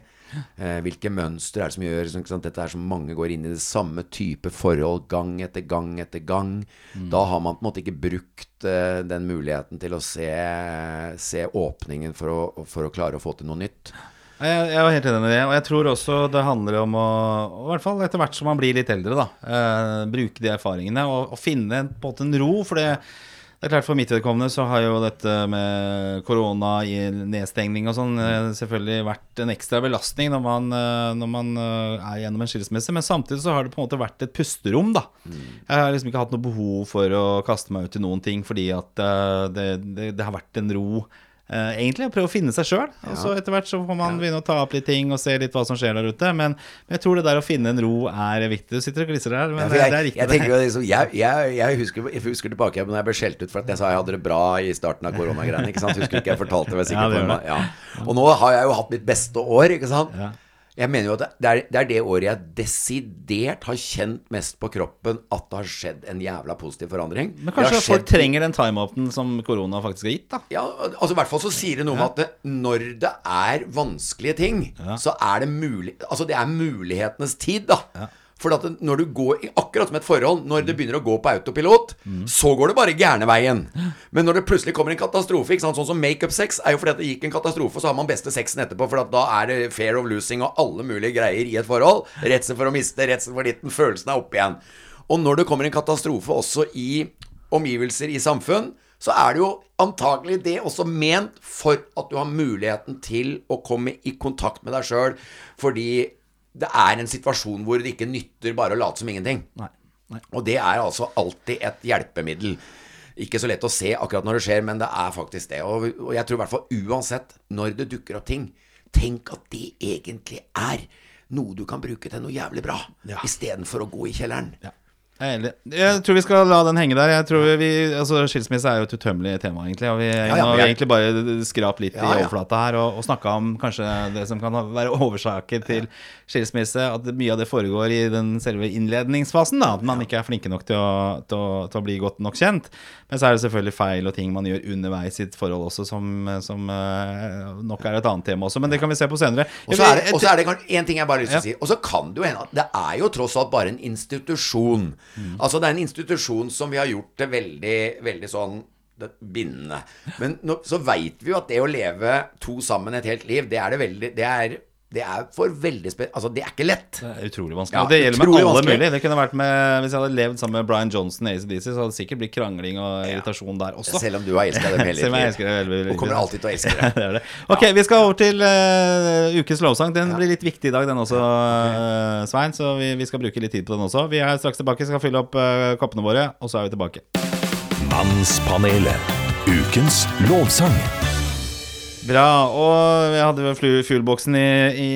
Eh, hvilke mønstre er det som gjør sånn, dette er som mange går inn i det samme type forhold gang etter gang etter gang? Da har man på en måte ikke brukt eh, den muligheten til å se, se åpningen for å, for å klare å få til noe nytt. Jeg, jeg er helt enig i det. Og jeg tror også det handler om å I hvert fall etter hvert som man blir litt eldre, da. Eh, bruke de erfaringene og, og finne på en måte en ro. For det, det er klart For mitt vedkommende så har jo dette med korona i nedstengning og sånn eh, selvfølgelig vært en ekstra belastning når man, eh, når man eh, er gjennom en skilsmisse. Men samtidig så har det på en måte vært et pusterom, da. Jeg har liksom ikke hatt noe behov for å kaste meg ut i noen ting fordi at det, det, det har vært en ro. Eh, egentlig prøve å finne seg sjøl. Og så etter hvert så får man begynne å ta opp litt ting og se litt hva som skjer der ute. Men, men jeg tror det der å finne en ro er viktig. Du sitter og gliser der, men Ja, det, jeg, det er riktig. jeg, tenker liksom, jeg, jeg, jeg, husker, jeg husker tilbake da jeg ble skjelt ut for at jeg sa jeg hadde det bra i starten av koronagreiene. Husker du ikke jeg fortalte det? Ja, det det. Ja. Og nå har jeg jo hatt mitt beste år, ikke sant? Ja. Jeg mener jo at det er, det er det året jeg desidert har kjent mest på kroppen at det har skjedd en jævla positiv forandring. Men kanskje skjedd... folk trenger den timeouten som korona faktisk har gitt, da. ja, altså i hvert fall så sier det noe om at det, når det er vanskelige ting, så er det mulig Altså det er mulighetenes tid, da. For når du går Akkurat som et forhold, når det begynner å gå på autopilot, så går det bare gærne veien. Men når det plutselig kommer en katastrofe, sånn som makeup-sex, er jo fordi det gikk en katastrofe, så har man beste sexen etterpå, for da er det fair of losing og alle mulige greier i et forhold. Redsel for å miste, redsel for ditten, følelsen er oppe igjen. Og når det kommer en katastrofe også i omgivelser i samfunn, så er det jo antagelig det også ment for at du har muligheten til å komme i kontakt med deg sjøl, fordi det er en situasjon hvor det ikke nytter bare å late som ingenting. Nei. Nei. Og det er altså alltid et hjelpemiddel. Ikke så lett å se akkurat når det skjer, men det er faktisk det. Og, og jeg tror i hvert fall uansett når det dukker opp ting, tenk at det egentlig er noe du kan bruke til noe jævlig bra, Ja. istedenfor å gå i kjelleren. Ja. Jeg tror vi skal la den henge der. Jeg tror vi, altså Skilsmisse er jo et utømmelig tema, egentlig. Og vi, ja, ja, har jeg- egentlig bare skrapt litt Ja, i overflata her og, og snakka om kanskje det som kan være årsaken til skilsmisse. At mye av det foregår i den selve innledningsfasen. da At man ikke er flinke nok til å, til, å, til å bli godt nok kjent. Men så er det selvfølgelig feil og ting man gjør underveis i et forhold også, som, som eh, nok er et annet tema også. Men det kan vi se på senere. Og så er det, en ting jeg bare har lyst til Ja. å si. Og så kan det jo hende at det er jo tross alt bare en institusjon. Mm. Altså det er en institusjon som vi har gjort det veldig, veldig sånn bindende. Men nå, så veit vi jo at det å leve to sammen et helt liv, det er det veldig Det er, det er for veldig spe... Altså, det er ikke lett. Det er utrolig vanskelig. Ja, det gjelder med alle vanskelig. mulig. Det kunne vært med, Hvis jeg hadde levd sammen med Brian Johnson i ACDC, så hadde det sikkert blitt krangling og irritasjon der også. Selv om du har elska dem hele Selv om jeg livet. elsker det veldig, veldig Og kommer alltid til å elske det. det er det. Ok, vi skal over til uh, ukens lovsang. Den blir litt viktig i dag, den også, eh, Svein. Så vi, vi skal bruke litt tid på den også. Vi er straks tilbake, skal fylle opp uh, koppene våre, og så er vi tilbake. Mannspanelet. Ukens lovsang. Bra. Og vi hadde fuelboksen i, i,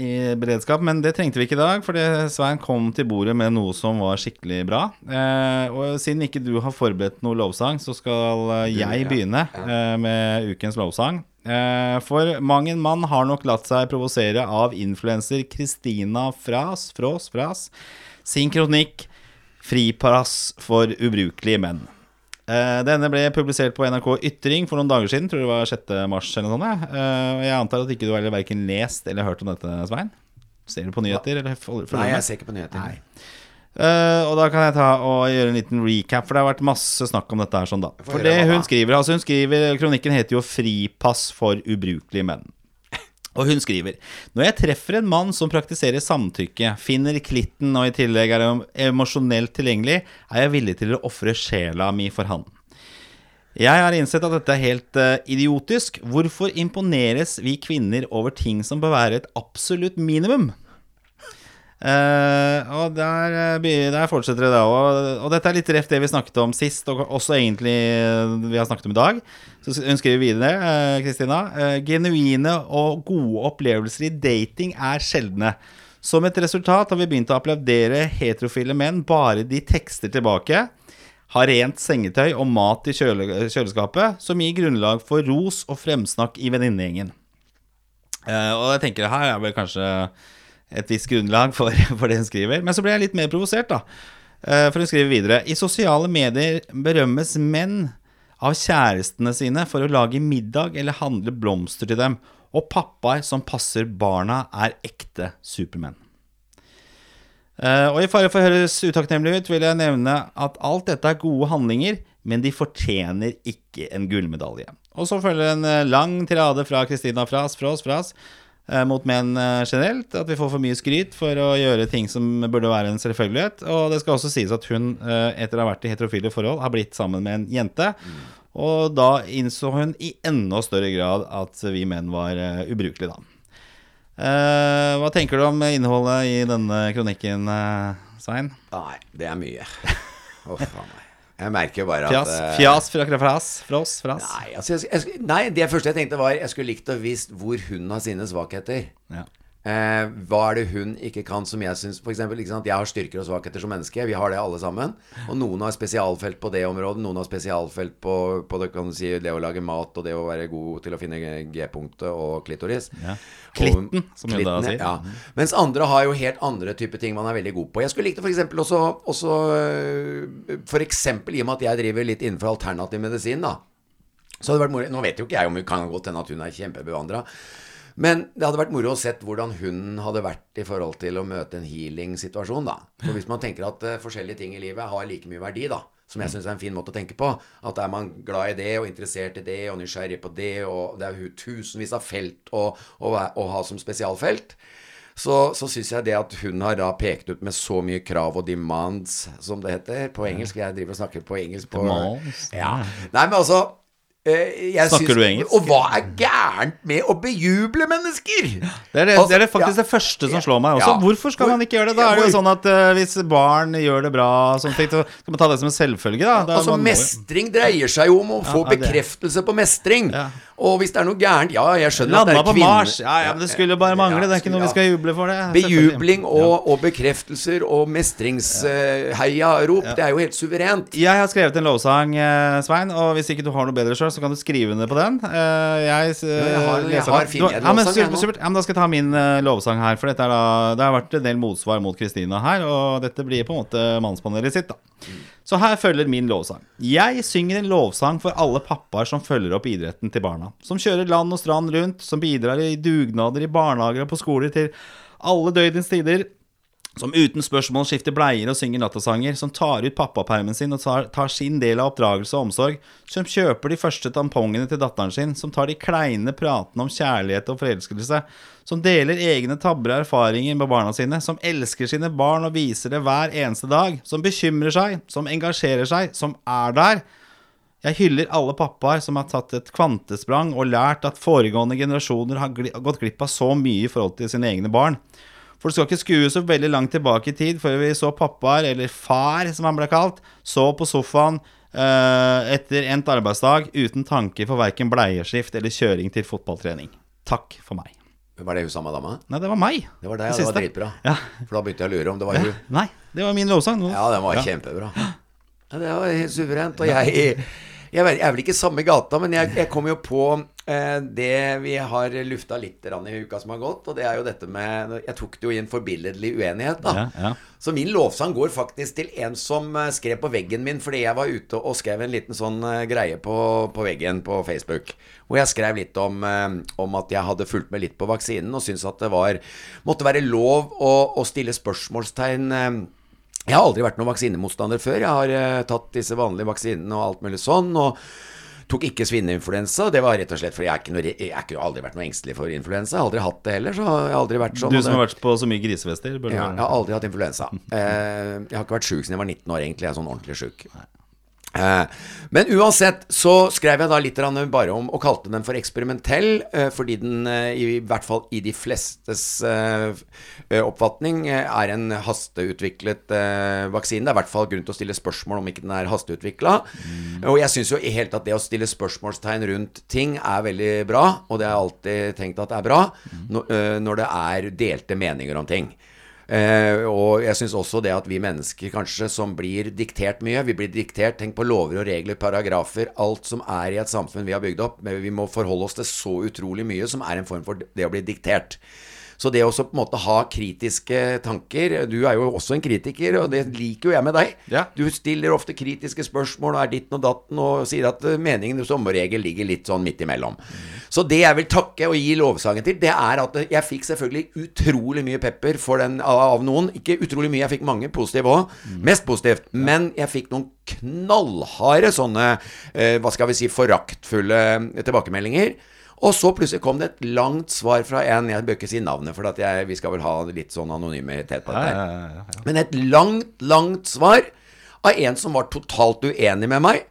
i beredskap, men det trengte vi ikke i dag, fordi Svein kom til bordet med noe som var skikkelig bra. Eh, og siden ikke du har forberedt noe lovsang, så skal eh, jeg begynne eh, med ukens lovsang. Eh, for mang en mann har nok latt seg provosere av influenser Kristina Fras, Frås, Fras, sin kronikk 'Fripass for ubrukelige menn'. Eh, Denne ble publisert på NRK Ytring for noen dager siden. Tror det var 6. mars eller noe sånt. Eh, Jeg antar at ikke du har verken lest eller hørt om dette, Svein? Ser du på nyheter? Eller følger Nei, jeg ser ikke på nyheter. Nei. Uh, og da kan jeg ta og gjøre en liten recap, for det har vært masse snakk om dette her sånn, da. For det hun skriver, altså hun skriver Kronikken heter jo 'Fripass for ubrukelige menn'. Og hun skriver Når jeg treffer en mann som praktiserer samtykke, finner klitten og i tillegg er emosjonelt tilgjengelig, er jeg villig til å ofre sjela mi for han. Jeg har innsett at dette er helt eh, idiotisk. Hvorfor imponeres vi kvinner over ting som bør være et absolutt minimum? Eh, og der, eh, der fortsetter det da. Og, og dette er litt reft det vi snakket om sist, og også egentlig eh, vi har snakket om i dag. Så hun skriver videre, Kristina. genuine og gode opplevelser i dating er sjeldne. Som et resultat har vi begynt å applaudere heterofile menn bare de tekster tilbake. Har rent sengetøy og mat i kjøle, kjøleskapet, som gir grunnlag for ros og fremsnakk i venninnegjengen. Uh, og jeg tenker her er vel kanskje et visst grunnlag for, for det hun skriver. Men så ble jeg litt mer provosert, da. Eh, for hun skriver videre I sosiale medier berømmes menn av kjærestene sine for å lage middag eller handle blomster til dem. Og pappaer som passer barna, er ekte supermenn. Eh, og i fare for å høres utakknemlig ut, vil jeg nevne at alt dette er gode handlinger, men de fortjener ikke en gullmedalje. Og så følger en eh, lang tirade fra Kristina Fras, Fras eh, mot menn eh, generelt. At vi får for mye skryt for å gjøre ting som burde være en selvfølgelighet. Og det skal også sies at hun, eh, etter å ha vært i heterofile forhold, har blitt sammen med en jente. Og da innså hun i enda større grad at vi menn var eh, ubrukelige, da. Eh, hva tenker du om innholdet i denne kronikken, eh, Svein? Nei, det er mye. Å, faen meg. Jeg merker bare at Fjas, eh, fjas fra fras, Fra fras. Nei, altså, jeg, jeg, nei, det første jeg tenkte var Jeg skulle likt å visst hvor hun har sine svakheter. Ja. Eh, hva er det hun ikke kan som jeg syns For eksempel? Jeg har styrker og svakheter som menneske. Vi har det alle sammen. Og noen har spesialfelt på det området. Noen har spesialfelt på, på det, kan du si, det å lage mat og det å være god til å finne G-punktet og klitoris. Ja. Og- Klitten, som hun da sier. Ja. Mens andre har jo helt andre typer ting man er veldig god på. Jeg skulle likt det f.eks. også, også For eksempel i og med at jeg driver litt innenfor alternativ medisin, da. Så hadde det vært moro Nå vet jo ikke jeg om hun kan godt hende at hun er kjempebevandra. Men det hadde vært moro å sett hvordan hun hadde vært i forhold til å møte en healing-situasjon, da. For hvis man tenker at uh, forskjellige ting i livet har like mye verdi, da, som jeg syns er en fin måte å tenke på, at er man glad i det og interessert i det og nysgjerrig på det, og det er tusenvis av felt å, å, å ha som spesialfelt, så, så syns jeg det at hun har da pekt ut med så mye krav og demands, som det heter på engelsk Jeg driver og snakker på engelsk på Demands, Ja. Nei, men altså Snakker synes, du engelsk? Og hva er gærent med å bejuble mennesker? Det er, det, Altså, det er faktisk ja. det første som slår meg også. Ja. Hvorfor skal man ikke gjøre det? Da er det jo sånn at uh, hvis barn gjør det bra, sånn så skal man ta det som en selvfølge. Da. da Altså Mestring dreier seg jo om å få bekreftelse på mestring. Og hvis det er noe gærent Ja, jeg skjønner at det Landa er på kvinner Mars. Ja, ja, men det skulle bare mangle. Det er ikke noe vi skal juble for, det. Bejubling og, og bekreftelser og mestringsheiarop, det er jo helt suverent. Jeg har skrevet en lovsang, eh, Svein, og hvis ikke du har noe bedre sjøl, så kan du skrive under på den. Eh, Jeg, eh, jeg har- jeg har en ja, men supert, supert. Ja, men da skal jeg ta min lovsang her, for er da, det har vært en del motsvar mot Kristina her, og dette blir på en måte mannspanelet sitt, da. Så her følger min lovsang. Jeg synger en lovsang for alle pappaer som følger opp idretten til barna. Som kjører land og strand rundt, som bidrar i dugnader i barnehager og på skoler til alle døgnets tider. Som uten spørsmål skifter bleier og synger nattasanger. Som tar ut pappapermen sin og tar, tar sin del av oppdragelse og omsorg. Som kjøper de første tampongene til datteren sin. Som tar de kleine pratene om kjærlighet og forelskelse. Som deler egne tabber og erfaringer med barna sine. Som elsker sine barn og viser det hver eneste dag. Som bekymrer seg. Som engasjerer seg. Som er der. Jeg hyller alle pappaer som har tatt et kvantesprang og lært at foregående generasjoner har gått glipp av så mye i forhold til sine egne barn. For du skal ikke skue så veldig langt tilbake i tid før vi så pappaer, eller far som han ble kalt, så på sofaen eh, etter endt arbeidsdag uten tanke for verken bleieskift eller kjøring til fotballtrening. Takk for meg. Var det hun samme dama? Nei, det var meg. Det var deg, ja. Det Det var dritbra. Ja. For da begynte jeg å lure om det var hun. Nei, det var min lovsang. Ja, den var kjempebra. Ja, det var helt suverent. Og jeg jeg, vet, jeg er vel ikke samme gata, men jeg, jeg kom jo på det vi har lufta litt i uka som har gått, og det er jo dette med Jeg tok det jo i en forbilledlig uenighet, da. Ja, ja. Så min lovsang går faktisk til en som eh, skrev på veggen min fordi jeg var ute og skrev en liten sånn eh, greie på, på veggen på Facebook. Hvor jeg skrev litt om, eh, om at jeg hadde fulgt med litt på vaksinen og syntes at det var måtte være lov å, å stille spørsmålstegn eh, jeg har aldri vært noen vaksinemotstander før. Jeg har eh, tatt disse vanlige vaksinene og alt mulig sånn. Og tok ikke svineinfluensa. Det var rett og slett fordi jeg, er ikke jeg har ikke aldri vært noe engstelig for influensa. Jeg har aldri hatt det heller. Så jeg har aldri vært sånn Du som har vært på så mye grisefester. ja, jeg har aldri hatt influensa. Eh, jeg har ikke vært sjuk siden jeg var 19 år, egentlig. Jeg er sånn ordentlig sjuk. Eh, men uansett så skrev jeg da litt bare om og kalte den for eksperimentell, eh, fordi den eh, i hvert fall i de flestes oppfatning er en hasteutviklet vaksine. Det er i hvert fall grunn til å stille spørsmål om ikke den er hasteutvikla. Og jeg syns jo i hele tatt det å stille spørsmålstegn rundt ting er veldig bra, og det har jeg alltid tenkt at det er bra, når, eh, det er delte meninger om ting. Og jeg syns også det at vi mennesker kanskje som blir diktert mye Vi blir diktert, tenk på lover og regler, paragrafer, alt som er i et samfunn vi har bygd opp. Men vi må forholde oss til så utrolig mye som er en form for det å bli diktert. Så det å på en måte ha kritiske tanker Du er jo også en kritiker, og det liker jo jeg med deg. Ja. Du stiller ofte kritiske spørsmål og er ditten og datten og sier at eh, meningen som regel ligger litt sånn midt imellom. Så det jeg vil takke og gi lovsangen til, det er at jeg fikk selvfølgelig utrolig mye pepper for den av, noen. Ikke utrolig mye, jeg fikk mange positive òg. Mest positivt. Men jeg fikk noen knallharde sånne, eh, hva skal vi si, foraktfulle tilbakemeldinger. Og så plutselig kom det et langt svar fra en Jeg bør ikke si navnet, for at jeg, vi skal vel ha litt sånn anonymitet på dette. ja, ja. Men et langt, langt svar av en som var totalt uenig med meg.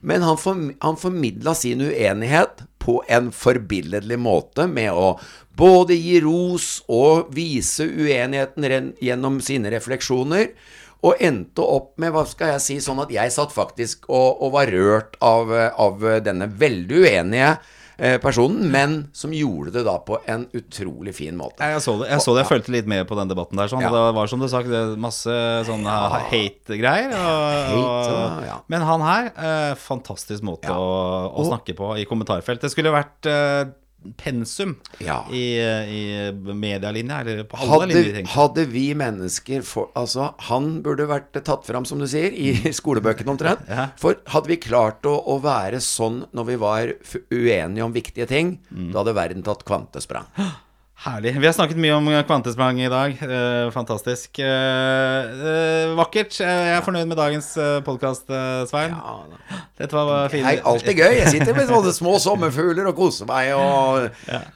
Men han, form han formidla sin uenighet på en forbilledlig måte med å både gi ros og vise uenigheten gjennom sine refleksjoner. Og endte opp med, hva skal jeg si, sånn at jeg satt faktisk og, og var rørt av, av denne veldig uenige personen, men som gjorde det da på en utrolig fin måte. Jeg så det, jeg, så det, jeg følte litt med på den debatten der. Sånn. Ja. Det var som du sa, masse sånne hate-greier. Hate, ja. Men han her, eh, fantastisk måte Ja. å, å snakke på i kommentarfelt. Det skulle vært eh, pensum Ja. i, i medialinja, eller på alle Hadde, linjer. Tenker. hadde vi mennesker for, Altså, han burde vært tatt fram, som du sier, i skolebøkene omtrent. Ja. For hadde vi klart å, å være sånn når vi var uenige om viktige ting, Mm. da hadde verden tatt kvantesprang. Herlig. Vi har snakket mye om kvantesprang i dag. Eh, fantastisk. Eh, eh, vakkert. Jeg er fornøyd med dagens uh, podkast, Svein. Ja. Dette var fint. Hei, alltid gøy. Jeg sitter med sånne små sommerfugler og koser meg, og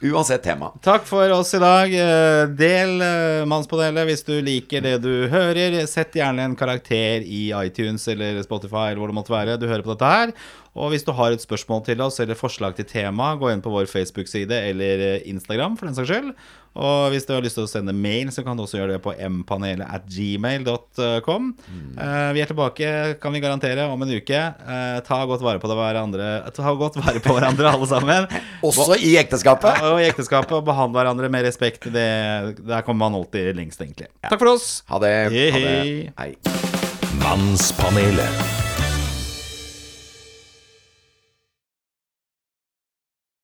uansett tema. Takk for oss i dag. Eh, Del eh, Mannspanelet hvis du liker det du hører. Sett gjerne en karakter i iTunes eller Spotify eller hvor det måtte være du hører på dette her. Og hvis du har et spørsmål til oss eller forslag til tema, gå inn på vår Facebook-side eller eh, Instagram for den saks skyld. Og hvis du har lyst til å sende mail, så kan du også gjøre det på mpanelet at gmail.com. Mm. vi er tilbake, kan vi garantere, om en uke. Eh, ta godt vare på det hverandre vare på hverandre, alle sammen. Også i ekteskapet. Og i ekteskapet og behandle hverandre med respekt. Det, der kommer man alltid lengst, egentlig. Takk for oss. Ha det. Hei, Ha det. hei. Hei. Mannspanelet.